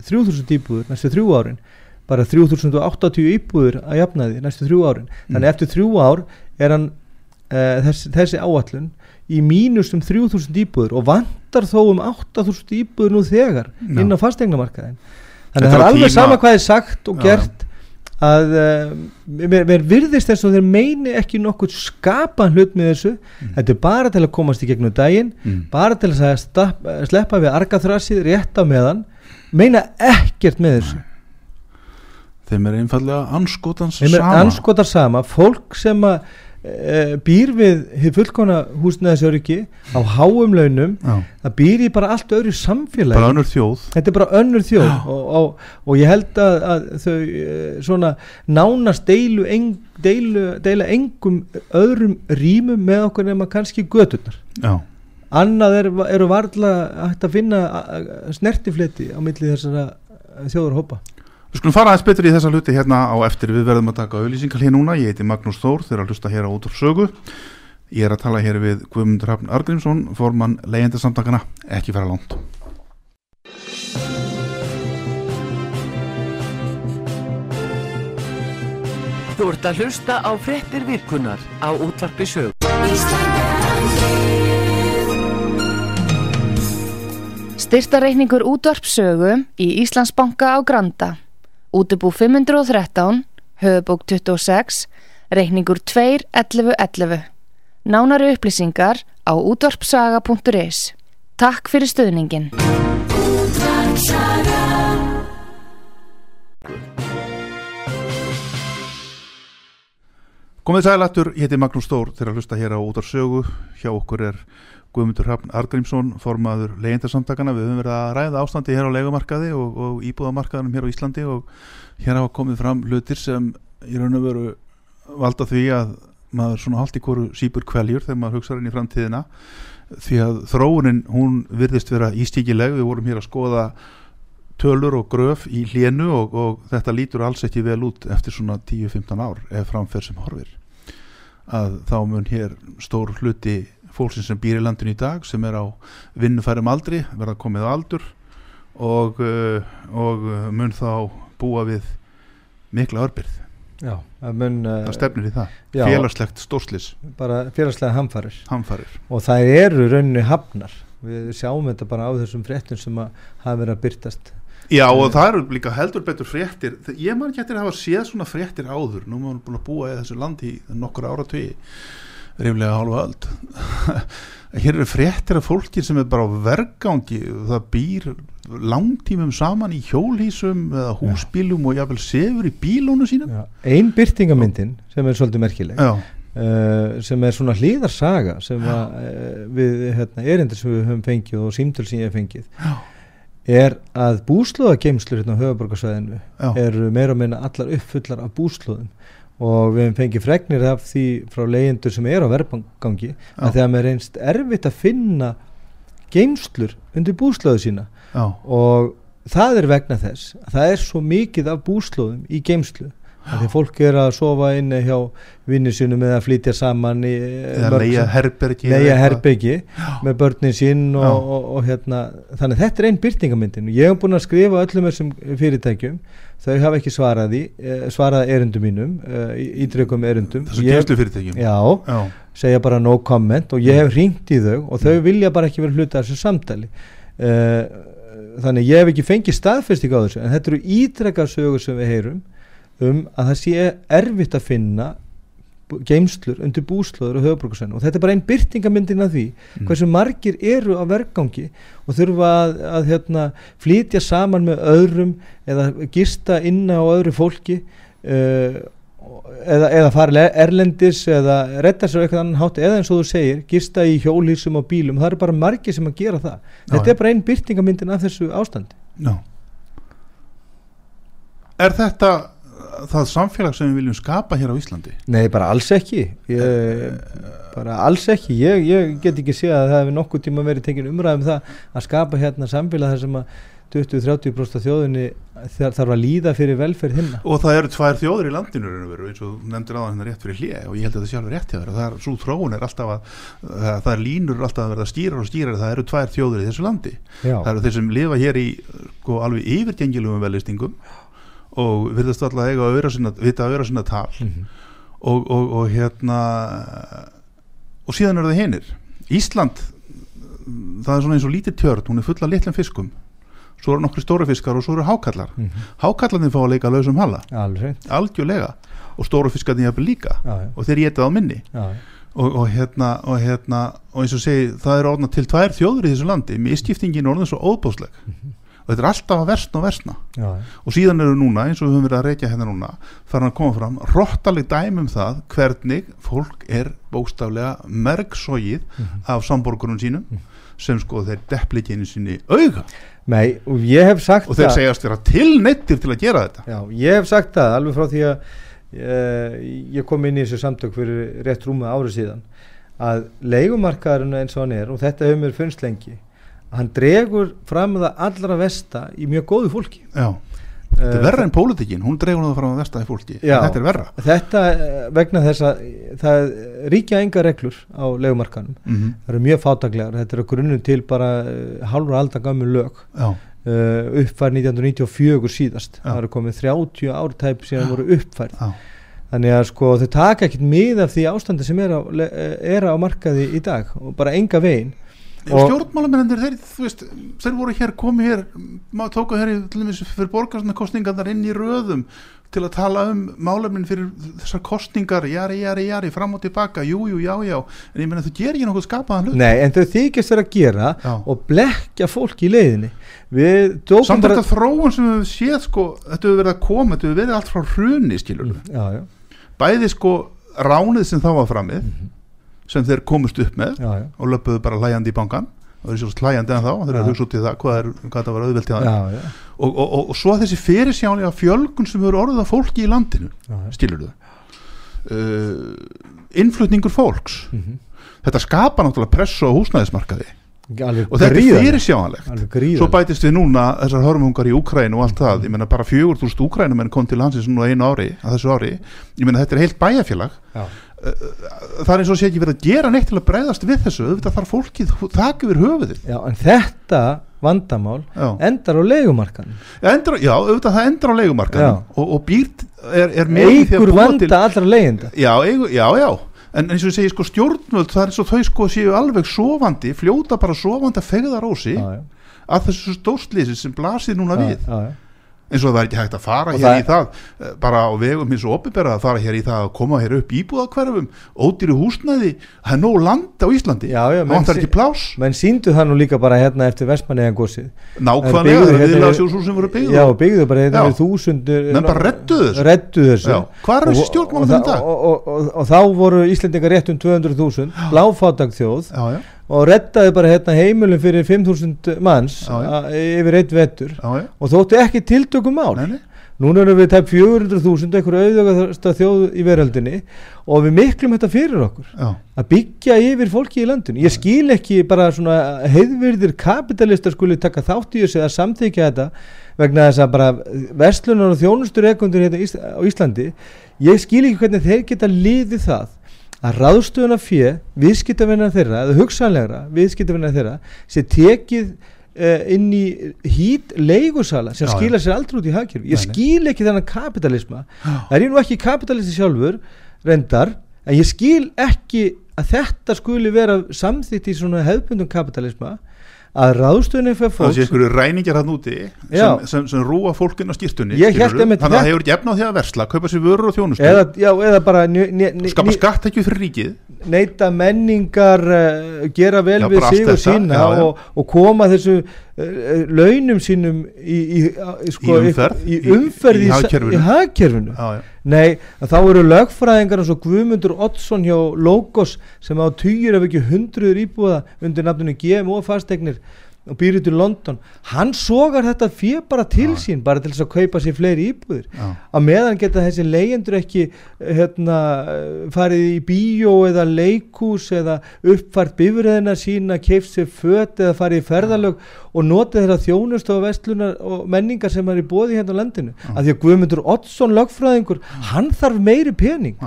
3000 íbúður næstu þrjú árin. Bara 3080 íbúður að jafna því næstu þrjú árin. Þannig Mm. eftir þrjú ár er hann uh, þessi, þessi áallun í mínus um 3000 íbúður og vantar þó um 8000 íbúður nú þegar inn á fastegnamarkaðin Þetta þannig að það er alveg sama hvað er sagt og gert að uh, mér, mér virðist þess að þeir meini ekki nokkuð skapa hlut með þessu. Þetta er bara til að komast í gegnum daginn Mm. bara til að stapp, sleppa við argaþrassið rétt á meðan. Meina ekkert með þessu. Þeim er einfallega anskotans þeim er sama. anskotar sama. Fólk sem að býr við fullkona húsnæðisöryggi á háum launum Já. það býr í bara allt öðru samfélagi. Bara önnur þjóð. Þetta er bara önnur þjóð og, og, og ég held að, að þau eh, svona nánast deilu, eng, deilu deila engum öðrum rýmum með okkur nema kannski göturnar. Já. annað er, eru hægt að finna a- snertifleti á milli þessara þjóðarhópa Við skulum fara aðeins betur í þessa hluti hérna á eftir. Við verðum að taka auðlýsingar hér núna. Ég heiti Magnús Þór, þeir að hlusta hér á út úr sögu. Ég er að tala hér við Guðmundur Hafn Argrímsson, formann leyendasamtakana, ekki fara langt. Þú ert að hlusta á fréttir virkunar á útvarpi sög. Styrtareikningur útvarpsögu í Íslandsbanka á Granda. Útubú 513, höfubók 26, reikningur 2.11.11. Nánari upplýsingar á útvarpsaga.is. Takk fyrir stöðningin. Komið sælættur, ég heiti Magnús Stór til að hlusta hér á út af sögu. Hjá okkur er Guðmundur Hrafn Argrímsson, formaður leyendarsamtakana. Við höfum verið að ræða ástandi hér á legumarkaði og, og íbúðamarkaðanum hér á Íslandi og hér hafa komið fram hlutir sem í raun og veru valda því að maður svona haldt í hverju sípur kveljur þegar maður hugsaður inn í framtíðina því að þróunin hún virðist vera ístíkileg. Við vorum hér að skoða tölur og gröf í hlénu og, og þetta lítur alls ekki vel út eftir svona 10-15 ár ef framferð sem horfir að þá mun hér stór hluti fólksins sem býr í landinu í dag sem er á vinnufærum aldri verða komið á aldur og, uh, og mun þá búa við mikla örbyrð Já, það mun það uh, stefnir í það, já. félagslegt stórslis bara félagslega hamfarir. Hamfarir. Og það eru raunni hafnar. Við sjáum þetta bara á þessum fréttum sem að hafa verið að byrtast Já og það eru líka heldur betur fréttir. Ég man ekki eftir að hafa séð svona fréttir áður. Nú við búin að búa í þessu landi nokkur ára tugi ríflega hálfa öld. Hér eru fréttir af fólki sem er bara á vergangi. Það býr langtímum saman í hjólhísum eða húsbílum og jáfnvel sefur í bílónu sínum. Já. ein byrtingamyndin sem er svolítið merkileg Já, uh, sem er svona hlýðarsaga sem að, uh, við hérna, erindir sem við höfum fengið og símtöl sem ég hef fengið Já. er að búslóðageimslur hérna á höfuborgarsvæðinu Já. eru meira minna allar uppfullar af búslóðum og við hefum fengið fregnir af því frá leyendur sem er á verðbangangi að þegar mér reynst erfitt að finna geimslur undir búslóðu sína. Já, og það er vegna þess að það er svo mikið af búslóðum í geimslu að því fólk er að sofa inni hjá vinnu sínum eða flytja saman í eða leia herbergi herbyggi með börnin sín og, Já. og, og, hérna. Þannig þetta er einn byrtingamyndin ég hef búin að skrifa öllum þessum fyrirtækjum þau hafa ekki svarað því eh, svarað erundum mínum eh, ídrökum erundum þessu kemstu fyrirtækjum já, já, segja bara no comment og ég hef ringt í þau og þau vilja bara ekki vera hluta þessu samtali. Uh, þannig ég hef ekki fengið staðfesting á þessu en þetta eru ítrekka sögur sem við heyrum um að það sé erfitt að finna geymslur undir búslóður og höfuborgarsæn og þetta er bara einn byrtingamyndin af því hversu margir eru á vergangi og þurfa að, að hérna, flytja saman með öðrum eða gista inna á öðru fólki uh, eða, eða fara erlendis eða redda sér á eitthvað annan hátt eða eins og þú segir, gista í hjólísum og bílum. Það eru bara margir sem að gera það. Þetta já. er bara einn byrtingamyndin af þessu ástandi. Já. Er þetta það samfélag sem við viljum skapa hér á Íslandi? Nei, bara alls ekki. Ég, bara alls ekki. Ég, ég get ekki séð að það hefur nokkuð tíma verið tekin umræðum það að skapa hérna samfélag þar sem að 20-30% af þjóðinni þar- þarf að líða fyrir velferð hinna. Og það eru tvær þjóður í landinu eins og nefndir aðan hérna rétt fyrir hlje og ég held að sé alveg rétt hjá þér og það er svo þróun er alltaf að það, það er línur alltaf að verða skýrar og skýrar það eru tvær þjóður í þessu landi. Já, það eru þeir sem lifa hér í sko, alveg yfirgengilum velistingum og virðast alltaf eiga að vera sinna, vita að vera sinna tal. Mhm. og, og, og hérna og síðan eru það hinir. Ísland það er svona eins og lítið tjörn hún er full af litlum fiskum. Svo eru nokkru stóri fiskar og svo eru hákallar Mhm. hákallarnir fá að leika lausum hala. Algjörlega. Og stóru fiskarnir jafnvel líka. Já, já, og þeir getið á minni. Já, og, og hérna og hérna og eins og segi það er orðna til tvær þjóður í þessu landi. Misskiptingin er orðin svo óbóðsleg og þetta er alltaf að versna og versna. Já, og síðan eru núna eins og við höfum verið að reykja hérna núna farin að koma fram rottaleg dæmi um það hvernig fólk er bóstaflega mergsóið af samborgurum sínum sem sko þeir einu sinni auga. Nei, og ég hef sagt og þeir segjast vera tilneittir til að gera þetta. Já, ég hef sagt það alveg frá því að uh, ég kom inn í þessu samtök fyrir rétt rúma árið síðan að leigumarkaðurinn eins og hann er og þetta hefur mér funnst lengi hann dregur fram það allra versta í mjög góðu fólki. Já, þetta er verra en pólitíkin. Hún dregur það fram að versta í fólki. Já. þetta er verra. Þetta eh, vegna þess að það ríkja enga reglur á leigumarkaðunum mm -hmm. það eru mjög fátaglegar, þetta eru grunnum til bara halvra alda gamul lög. Já, uppfærð 1994 síðast. Já. það eru komið 30 ártæp síðan voru uppfærð. Já, þannig að sko þau taka ekkert mið af því ástandi sem er á, er á markaði í dag og bara enga vegin og stjórnmálamennir þeir, veist, þeir voru hér komið hér, tóka hér í, fyrir borgarsnarkostningarnar inn í röðum til að tala um málefnin fyrir þessar kostningar, jari, jari, jari fram og tilbaka, jú, jú, já, já. En ég meina þú gerir ekki nokkuð skapaðan hlut. Nei, en þau þykist vera að gera Já. og blekja fólk í leiðinni. Við samt þetta þróun sem við séð sko, þetta hefur verið að koma, þetta hefur verið allt frá hruni skilur já, já, bæði sko ránið sem þá var framið sem þeir komust upp með já, já, og löpuðu bara hlæjandi í bankan og þeir eru svo hlæjandi en þá þeir eru að hugsa út í það hvað, er, hvað það var auðvelt já, já, og, og, og, og svo þessi fyrirsjánlega fjölgun sem eru orðið af fólki í landinu skilur þau uh, innflutningur fólks. Mhm. þetta skapa náttúrulega pressu á húsnæðismarkaði. Alveg og þetta er fyrirsjánlegt svo bætist við núna þessar hörmungar í Úkræn og allt það, ég meina bara 4.000 Úkrænumenn kom til landsins nú einu ári að þessu ári, ég meina þetta er heilt bæjarfélag það er eins og sé ekki verið að gera neitt til að breyðast við þessu, auðvitað þarf fólkið þak yfir höfuðið já, en þetta vandamál já. endar á leigumarkan Endra, já, auðvitað það endur á leigumarkaðum Já. og, og býrt er, er eigur vanda til- allra leiginda já, eigu, já, já en eins og ég segi sko stjórnvöld það er eins og þau sko séu alveg sofandi fljóta bara sofandi að fegða rósi að þessu stórslýsi sem blasir núna við já, já. Eins og það er ekki hægt að fara Og hér það- í það eh, bara á vegum eins og opinbera að fara hér í það að koma hér upp íbúðakverfum ódýru húsnæði, það er nóg land á Íslandi. Já, já, það sé- ekki plás menn síndu það nú líka bara hérna eftir Vestmanniðan gósið nákvæmlega, það er viðlega sjósús sem voru byggðu já, byggðu bara hérna við þúsundur Menn bara redduðu þessu. hvar eru þessi Og- stjórnmálamenn og og, og, og, og þá voru Íslendingar rétt um 200.000 bláfátag þjóð. Já, já, og reddaði bara hérna heimilum fyrir 5.000 manns Já, yfir eitt vettur já, og þótti ekki tiltökum mál Nei, nei. núna erum við tæp 400.000 einhverju auðvögasta þjóð í veröldinni og við miklum þetta fyrir okkur já. að byggja yfir fólki í landinu. Ég skil ekki bara svona heiðvirðir kapitalistar skuli taka þátt í þessu að samþykja þetta vegna þess að bara verslunar og þjónustur ekundur hérna á Íslandi ég skil ekki hvernig þeir geta liðið það að ráðstöðuna fjö viðskiptavinna þeirra eða hugsanlegra viðskiptavinna þeirra sé tekið uh, inn í hít leigusala sem Já, skila sér aldrei út í hagkerfi ég skil ekki þennan kapitalisma það er ég nú ekki kapitalisti sjálfur reyndar, en ég skil ekki að þetta skuli vera samþýtt í svona hefðbundum kapitalisma að ráðstöðunni fyrir það fólk sé ykkur ræningjar hann úti sem, sem, sem rúa fólkin á skýrtunni þannig að það hefur ekki efna á því að versla kaupa sér vörur og þjónustu. Eða, já, eða bara nj, nj, nj, skapa skatt ekki fyrir ríkið. Neita menningar uh, gera vel Já, við sig og sína já. Og, og koma þessu launum sínum í, í, í, sko, Í umferð, í, hagkerfinu. í hagkerfinu já, já. Nei, þá eru lögfræðingar eins og Guðmundur Oddsson hjá Logos sem á týjur ef ekki hundruður íbúða undir nafninu GMO fasteignir og býr út í London hann sogar þetta fyrir bara til sín bara til þess að kaupa sér fleiri íbúðir. Já. að meðan geta þessi leyendur ekki hérna, farið í bíó eða leikús eða uppfært bifræðina sína, keift sér föt eða farið í ferðalög og notið þeirra þjónust og vestlunar og menningar sem er í bóði hérna á landinu. Að því að Guðmundur Oddsson lögfræðingur hann þarf meiri pening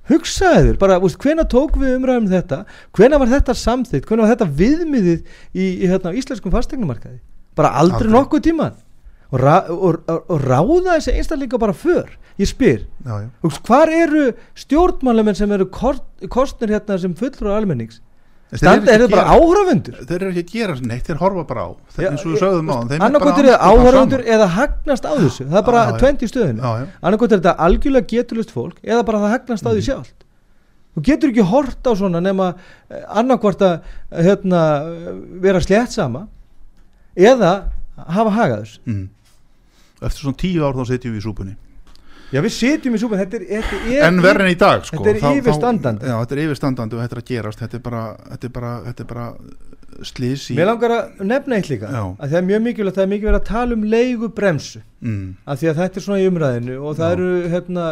Já. hugsaðu þér, bara, hvena tók við umræðum um þetta, hvena var þetta samþýtt hvena var þetta viðmiðið í, í hérna, íslenskum fastegnumarkaði bara aldrei, Aldrei. nokkuð tíma og, ra og, og, ráða þessi einstaklinga bara för, ég spyr Já, já. Hvar eru stjórnmálamenn sem eru kostnir hérna sem fullur á almennings standa, eru að bara áhrafundur þeir eru ekki að gera neitt, þeir horfa bara á. Þeir, eins og við sögðum á annarkot eru áhrafundur eða hagnast á þessu. Það er bara Já, já. 20 í stöðinu annarkot er þetta algjörlega getulust fólk eða bara það hagnast á því sjálft. Þú getur ekki hort á svona nema annarkvort að hérna, vera slétt sama eða hafa hagaðus mm. eftir svona tíu ár þá setjum við í súpunni já við setjum í súpan þetta er, þetta er en verð en í dag sko, Þetta er þá- þá- yfirstandandi. já, þetta er yfirstandandi og þetta er að gerast þetta er bara, þetta er bara, þetta er bara slís í Mér langar að nefna eitt líka Já. að það er mjög mikilvægt, það er mikið verið að tala um leigu bremsu mm. að því að þetta er svona í umræðinu og það Já. eru hérna,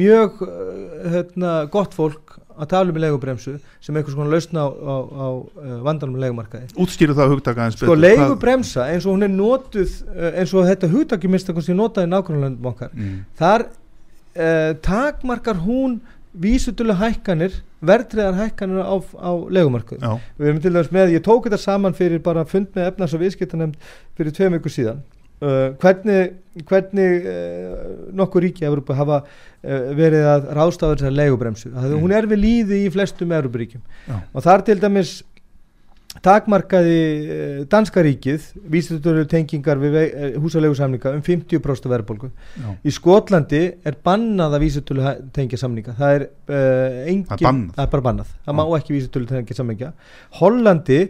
mjög eh, hérna, gott fólk að tala um leigubremsu sem einhvers konar lausna á, á, á eh, vandanum leigumarkaði. Útskýru það hugtaka eins sko betur. leigubremsa eins og hún er notuð eh, eins og þetta hugtaki minnstakosti notaði nákvæmlega okkar. Hvað- mm. þar uh, takmarkar hún vísutölu hækkanir verðtriðar hækkanir á, á leigumarkaðu já, við erum til dæmis með, ég tók þetta saman fyrir bara fund með efnars og viðskiptanemnd fyrir tveim vikur síðan uh, hvernig, hvernig uh, nokkur ríki í Evrópu hafa uh, verið að ráðstafa þessar leigubremsu mm. hún er við líði í flestum Evrópuríkjum Já. og þar til dæmis takmarkaði danska ríkið vísitölu tengingar við uh, húsalegusamninga um 50% af verðbólgu í Skotlandi er bannað að vísitölu tengja samninga það er engin Það er bannað? það er bara bannað, það Já. má ekki vísitölu tengja samninga Hollandi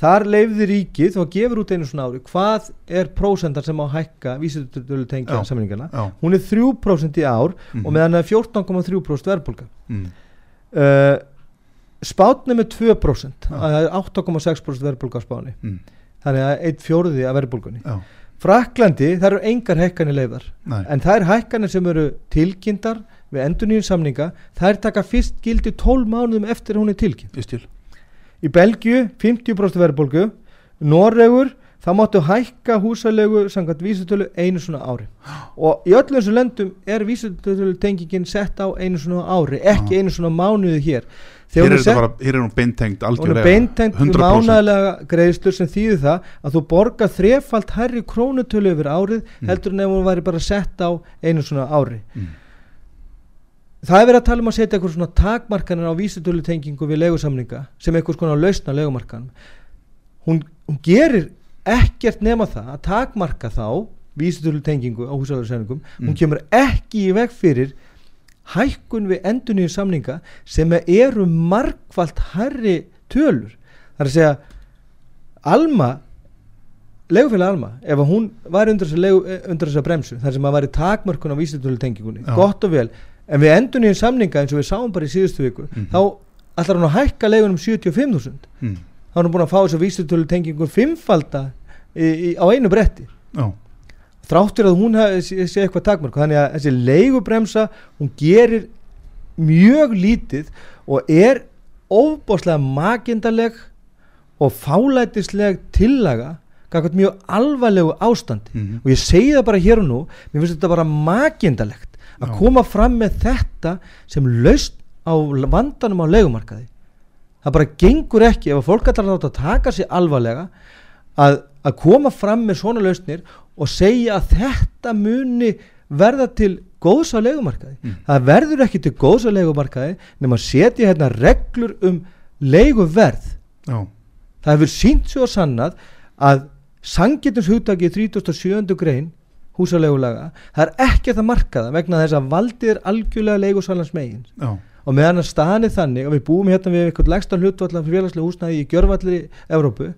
þar leifði ríkið og gefur út einu svona ári hvað er prósentar sem á hækka vísitölu tengja samlingana hún er 3% í ár Mhm. og meðan það er 14,3% verðbólga. Mm, uh, spátni með 2% Já. það er 8,6% verðbólga á spáni. Mm, þannig að eitt fjóruði af verðbólgunni. Já, Fraklandi, það eru engar hækkanir leifðar nei, en það er hækkanir sem eru tilkynntar við endurnýjum samninga það er taka fyrst gildi 12 mánuðum eftir hún er tilkynnt. Ég stil í Belgju 50% verðbólgu. Noregur það máttu hækka húsalegu samkvæmt vísitölu einu svona ári. Og í öllum þessum löndum er vísitölu tengingin sett á einu svona ári ekki einu svona mánuði hér. Hér er bara, hér er hún beintengt hún er algjörlega beintengt 100% mánaðlega greiðslur sem þýðir það að þú borgar þrefalt herri krónutölu yfir árið heldur en ef hún væri bara sett á einu svona ári. Mm. Það er verið að tala um að setja eitthvað svona takmarkanir á vísitölu tengingu við legusamninga sem eitthvað svona lausna legumarkan hún, hún gerir ekkert nema það að takmarka þá vísitölu tengingu á húsalöfsefningum hún Mm. kemur ekki í veg fyrir hækkun við endurnýjum samninga sem eru margfalt herri tölur það er að segja Alma legufélag Alma, ef að hún var undir legu, eh, þessa bremsu þar sem að væri takmörkun á vísitölu tengingunni Já. gott og vel, en við endurnýjum samninga eins og við sáum bara í síðustu viku Mhm. þá ætlar hún að hækka legunum 75.000 mm, þá er hún búin að fá þessa vísitölu tengingu fimmfalda í, í, á einu bretti. Já, þráttur að hún hafi- sé sé eitthvað takmörk þannig að þessi leigubremsa hún gerir mjög lítið og er óbáslega makindaleg og fálætisleg tillaga mjög alvarlegu ástandi. Mhm. og ég segi það bara hér og nú mér finnst þetta bara makindalegt að koma fram með þetta sem laust á vandanum á leigumarkaði. Það bara gengur ekki ef að fólk ætlar að taka sér alvarlega að, að koma fram með svona lausnir og segja að þetta muni verða til góðs á leigumarkaði. Það verður ekki til góðs á leigumarkaði nema að setja hérna reglur um leiguverð. Já, það hefur sínt svo sannað að sangetins hugtaki 37. grein húsaleigulaga. Það er ekki að marka það vegna þess að valdið er algjörlega leigusalans megin já, og meðan að staðan er þannig að við búum hérna við eitthvað legsta hlutvall fyrir félagslega húsnæði í gjörvallir Evrópu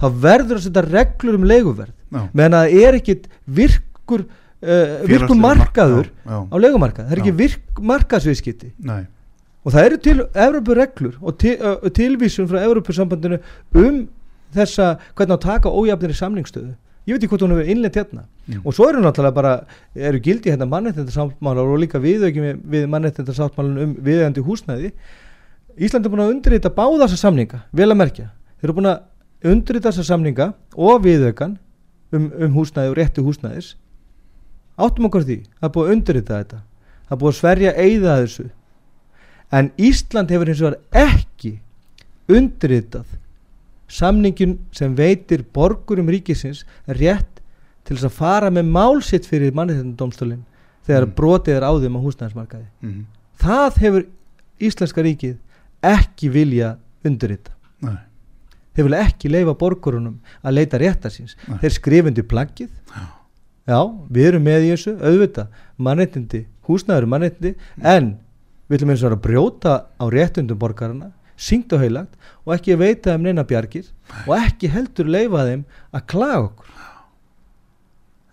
þá verður að setja reglur um leiguverð. Já. Meðan að það er ekkit virkur uh, virkur markaður já, já. á leigumarkað, það er ekki Já. virk markaðsviðskipti. Nei, og það eru til Evrópureglur og til, uh, tilvísun frá Evrópusambandinu um þessa hvernig að taka ójafnir í samningstöðu ég veit ekki hvort hún hefur innleitt hérna. Mm. og svo eru náttúrulega bara, eru gildi hérna mannréttindarsáttmálar og líka viðauki við, við mannréttindarsáttmálan um viðeigandi húsnæði. Ísland er búin að undirrita báða þessa samninga, vel að merkja. Þeir eru búin að undirrita þessa samninga og viðaukan um, um húsnæði og rétti húsnæðis. Áttum okkur því, það er búið að undirrita þetta. Það er búið að sverja eigða þessu. En Ísland hefur hins vegar ekki undirritað samningin sem veitir borgurum ríkisins rétt til þess að fara með málsitt fyrir mannréttindadómstólinn þegar Mm. brotið er á þeim á húsnæðismarkaði. Mhm, það hefur Íslenska ríkið ekki vilja undirrita. Nei, þeir vilja ekki leifa borgurunum að leita réttar síns. Nei. þeir skrifundi plaggið. Já, við erum með í þessu. Auðvitað, mannréttindi, húsnæður mannréttindi, en við ætlum eins og að brjóta á réttundum borgarana syngt og heilagt og ekki veita þeim neina bjargir og ekki heldur leifa þeim að klaga okkur.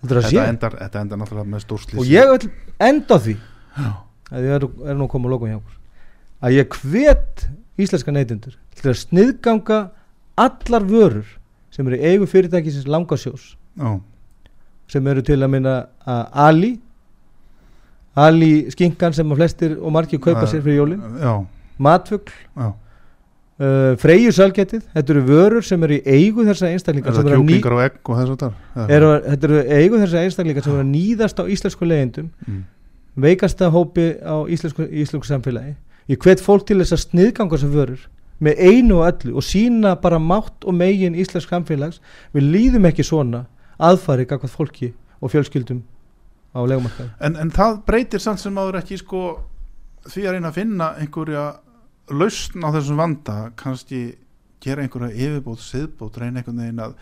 Þetta þetta endar, þetta endar náttúrulega með stórslýs og ég vil enda því já, að ég er, er nú koma að lokum hjá okkur. Að ég hvet íslenska neytundur til að sniðganga allar vörur sem eru eigu fyrirtækisins langasjós já, sem eru til að minna að Ali. Ali skinkan sem að flestir og margir kaupa sér fyrir jólin. Já, matfugl, já uh, freyju salgetið þetta eru vörur sem eru í eigu þessa einstaklingar er sem það kjúklingar og egg og þess að það eru, þetta eru eigu þessa einstaklingar sem eru að nýðast á íslensku leiðindum mm. veikasta hópi á íslensku, íslensku samfélagi. Ég hvet fólk til þess að sniðganga þessar vörur með einu og öllu og sína bara mátt og megin íslensk samfélags. Við líðum ekki svona aðfari gagvað fólki og fjölskyldum á legumarkaði en, en það breytir samt sem áður ekki sko því að reyna að finna einhverja lausn á þessum vanda kannski gera einhverja yfirbót, siðbót reyna einhvern veginn að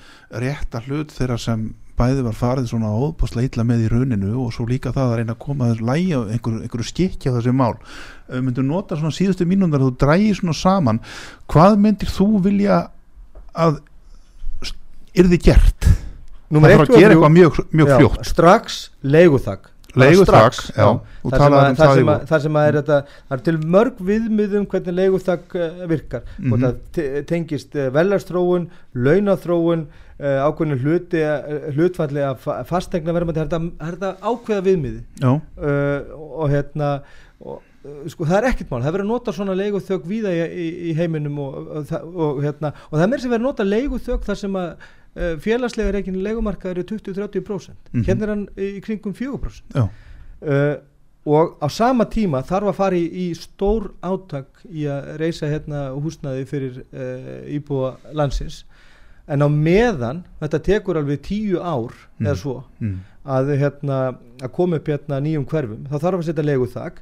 rétta hlut þeirra sem bæði var farið svona óbúslega illa með í rauninu og svo líka það að reyna að koma lægi á einhverju, einhverju skikja þessi mál. Ef við myndum nota svona síðustu mínúndar að þú drægir svona saman hvað myndir þú vilja að er þið gert? Númer það þarf að gera eitthvað mjög, mjög Já, fljótt. strax leiguþak Sem, að, um í sem að, að er þetta það er til mörg viðmiðum hvernig leiguþak uh, virkar. Mhm. og það te- tengist uh, velarstróun launathróun uh, ákveðinu hluti hlutfalli fa- fastegna er þetta- er þetta ákveða viðmiði uh, og hérna og, sko það er ekkert mál, það er verið að nota svona leiguþök víða í, í, í heiminum og, og, og, hérna, og það er meira sem verið að nota leiguþök þar sem að félagslega reikinu leigumarkaður er 20-30% Mhm. hérna er hann í kringum 4% já, uh, og á sama tíma þarf að fara í, í stór átak í að reysa hérna húsnaði fyrir uh, íbúa landsins. En á meðan þetta tekur alveg tíu ár Mm. eða svo mm, að, hérna, að koma upp hérna nýjum hverfum þá þarf að setja leiguþak.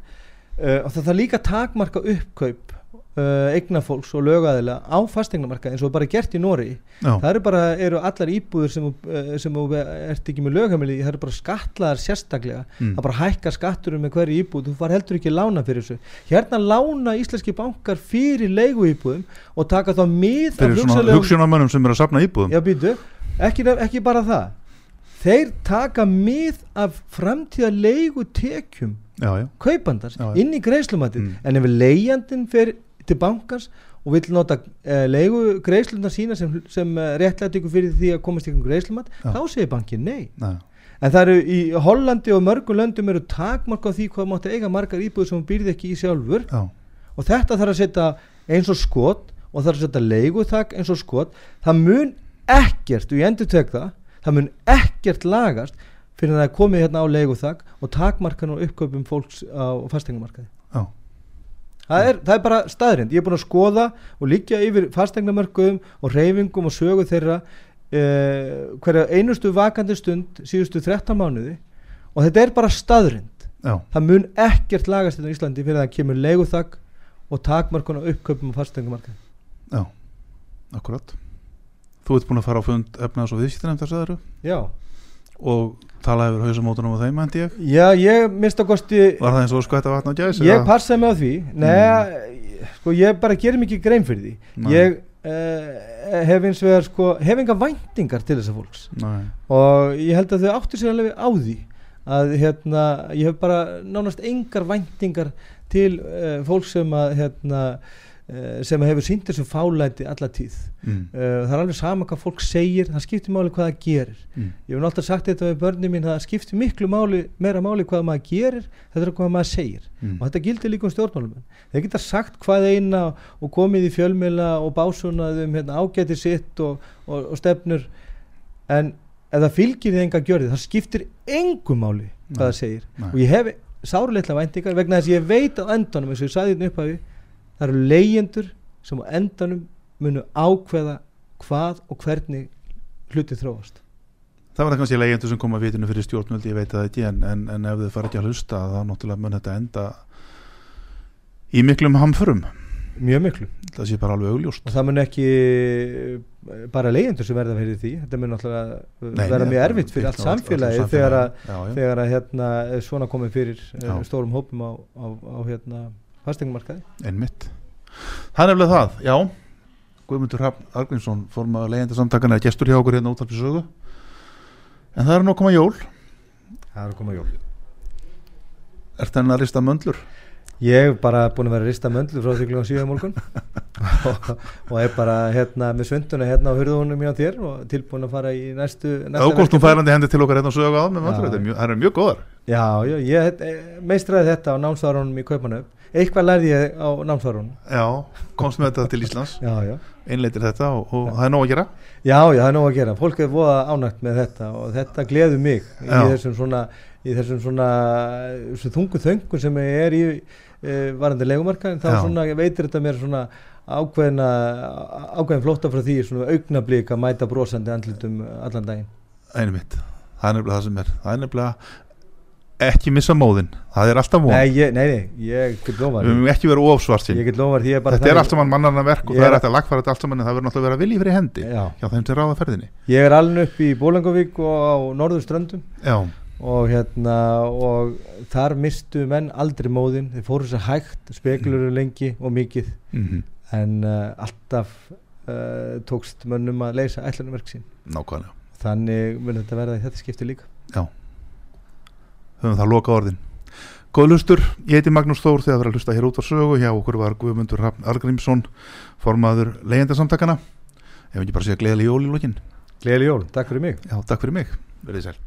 Uh, og það þarf líka að takmarka uppkaup eignafólks og lögaðila á fastegnamarka eins og bara gert í Nóri það eru bara, eru allar íbúður sem, uh, sem ert ekki með lögheimili það eru bara skatlaðar sérstaklega. Mm. það bara hækkar skatturum með hverju íbúð. Þú far heldur ekki lána fyrir þessu. Hérna lána íslenski bankar fyrir leiguíbúðum og taka þá mið fyrir svona hugsunarmönnum sem eru að safna íbúðum. Já býtu, ekki, ekki bara það. Þeir taka mið af framtíða leigu tekjum Já, já, kaupandars Já, inn í greiðslumatið. Mm. en ef leigjandinn fer til bankans og vill nota uh, leigu greiðsluna sína sem, sem uh, réttlæti ykkur fyrir því að komast ykkur greiðslumat Já. þá segir bankin nei. Nei. en það eru í Hollandi og mörgum löndum eru takmark á því hvað mátti eiga margar íbúður sem býrði ekki í sjálfur. Já, og þetta þarf að setja eins og skot og þarf að setja leiguþak eins og skot. Það mun ekkert, og ég endur tek það það mun ekkert lagast fyrir að það er komið hérna á leiguþak og takmarkan og uppkaupum fólks á fasteignamarkaði. já, það er, það er bara staðrind, ég er búin að skoða og liggja yfir fastegnamörkuðum og reyfingum og sögu þeirra uh, hverja einustu vakandi stund síðustu 13 mánuði. Og þetta er bara staðrind já, það mun ekkert lagast þetta í Íslandi fyrir að það kemur leiguþak og takmarkun og uppkaupum á fasteignamarkaði. Já, akkurat. Þú ert búin að fara á fund efnaðs og viðskiptinefnd þess aðra já, og tala yfir hausamótunum á þeim, endi ég? Já ég mista kosti Var það eins og skvætt að vatna á gæs? ég passaði á því. Nei, sko ég bara gerir mikið grein fyrir því. Nei. ég uh, hef eins vegar sko hef enga væntingar til þessa fólks. Nei, og ég held að þau áttu sér alveg á því að hérna ég hef bara nánast engar væntingar til uh, fólk sem að hérna sem hefur sínt þessu fálæti alla tíð. Mm, uh, það er alveg sama hvað fólk segir það skiptir máli hvað það gerir. Mm, ég hef náttúrulega sagt þetta við börnum mín það skiptir miklu máli, meira máli hvað maður gerir þetta er hvað maður segir. Mm, og þetta gildir líka um stjórnmálum þeir geta sagt hvað eina og komið í fjölmiðla og básunað um hérna, ágæti sitt og, og, og stefnur. En ef það fylgir þið enga gjörði það skiptir engu máli hvað það segir. Nei. og ég hef sárleitla væntingar vegna þess að ég veit á endanum eins og ég sagði þetta upphafi það eru leyendur sem á endanum munu ákveða hvað og hvernig hluti þróast. Það var það kannski leyendur sem kom að vitinu fyrir stjórnvöldi, ég veit það ekki en, en, en ef þið fara ekki að hlusta þá náttúrulega mun þetta enda í miklum hamförum. Mjög miklu. Það sé bara alveg augljóst. Og það mun ekki eh, bara leyendur sem verða fyrir því. Þetta mun náttúrulega Nei, verða mjög erfitt fyrir allt samfélagið þegar að, að hérna, er svona komið fyrir Já. stórum hópum á, á, á hérna, fastingumarkaði einmitt. Það er nefnilega það, já. Guðmundur Hrafn Argrímsson formaður leyendur samtakana er gestur hjá okkur hérna út af sögu. En það er nú að koma jól. Það er að koma jól. Er það að rista möndlur? ég hef bara búin að vera að rista möndlu frá því klukkan 7 á morgun. Og, og er bara hérna með svönduna hérna á hurðunum hjá þér og tilbúin að fara í næstu, næsta Ágústum færandi hendi til okkar hérna á sögu á er mjög- þær eru mjög góðar. Já, já, ég eh, meistraði þetta á námsvarunum í Kaupanöf eitthvað lærði ég á námsvarunum Já, komst með þetta til Íslands. Já, já. Einleitir þetta og, og það er nóg að gera? Já, já, það er nóg að gera. Fólk er voða ánægt með þetta og þetta gleður mig í þessum svona, í þessum svona þessum þungu þöngun sem er í e, varandi legumarka þá Já. svona veitir þetta mér svona ákveðina, ákveðin flótta frá því svona augnablík að mæta brosandi andlutum allan daginn. Einu mitt, það er nefnilega það sem er. Það er nefnilega ekki missa móðin það er alltaf von, Nei, ég, nei, nei, ég get lofað við höfum ekki verið ofsvart Ég get lofað því ég er bara Þetta er allt saman mannarna verk og Ég það er hægt að lagfæra þetta allt saman en það verður náttúrulega að vera vilji fyrir hendi Já, hjá þeim sem ráða ferðinni. Ég er alveg upp í Bólangavík og á Norðurströndum. Já, og hérna og þar mistu menn aldrei móðin þeir fóru sér hægt, spekulur lengi og mikið. Mm en uh, alltaf uh, tókst mönnum að leysa ætlunumverk sín. Nákvæmlega. Þannig mun þetta verða í þetta skipti líka höfum það loka orðin. Góð lustur, ég heiti Magnús Þór þegar það er að hlusta hér út á sögu. Hjá okkur var Guðmundur Hrafn Argrímsson formaður leyendasamtakana ef ekki bara segja gleðileg jól í lokin. Gleðileg jól, takk fyrir mig. Já, takk fyrir mig, verðið sæl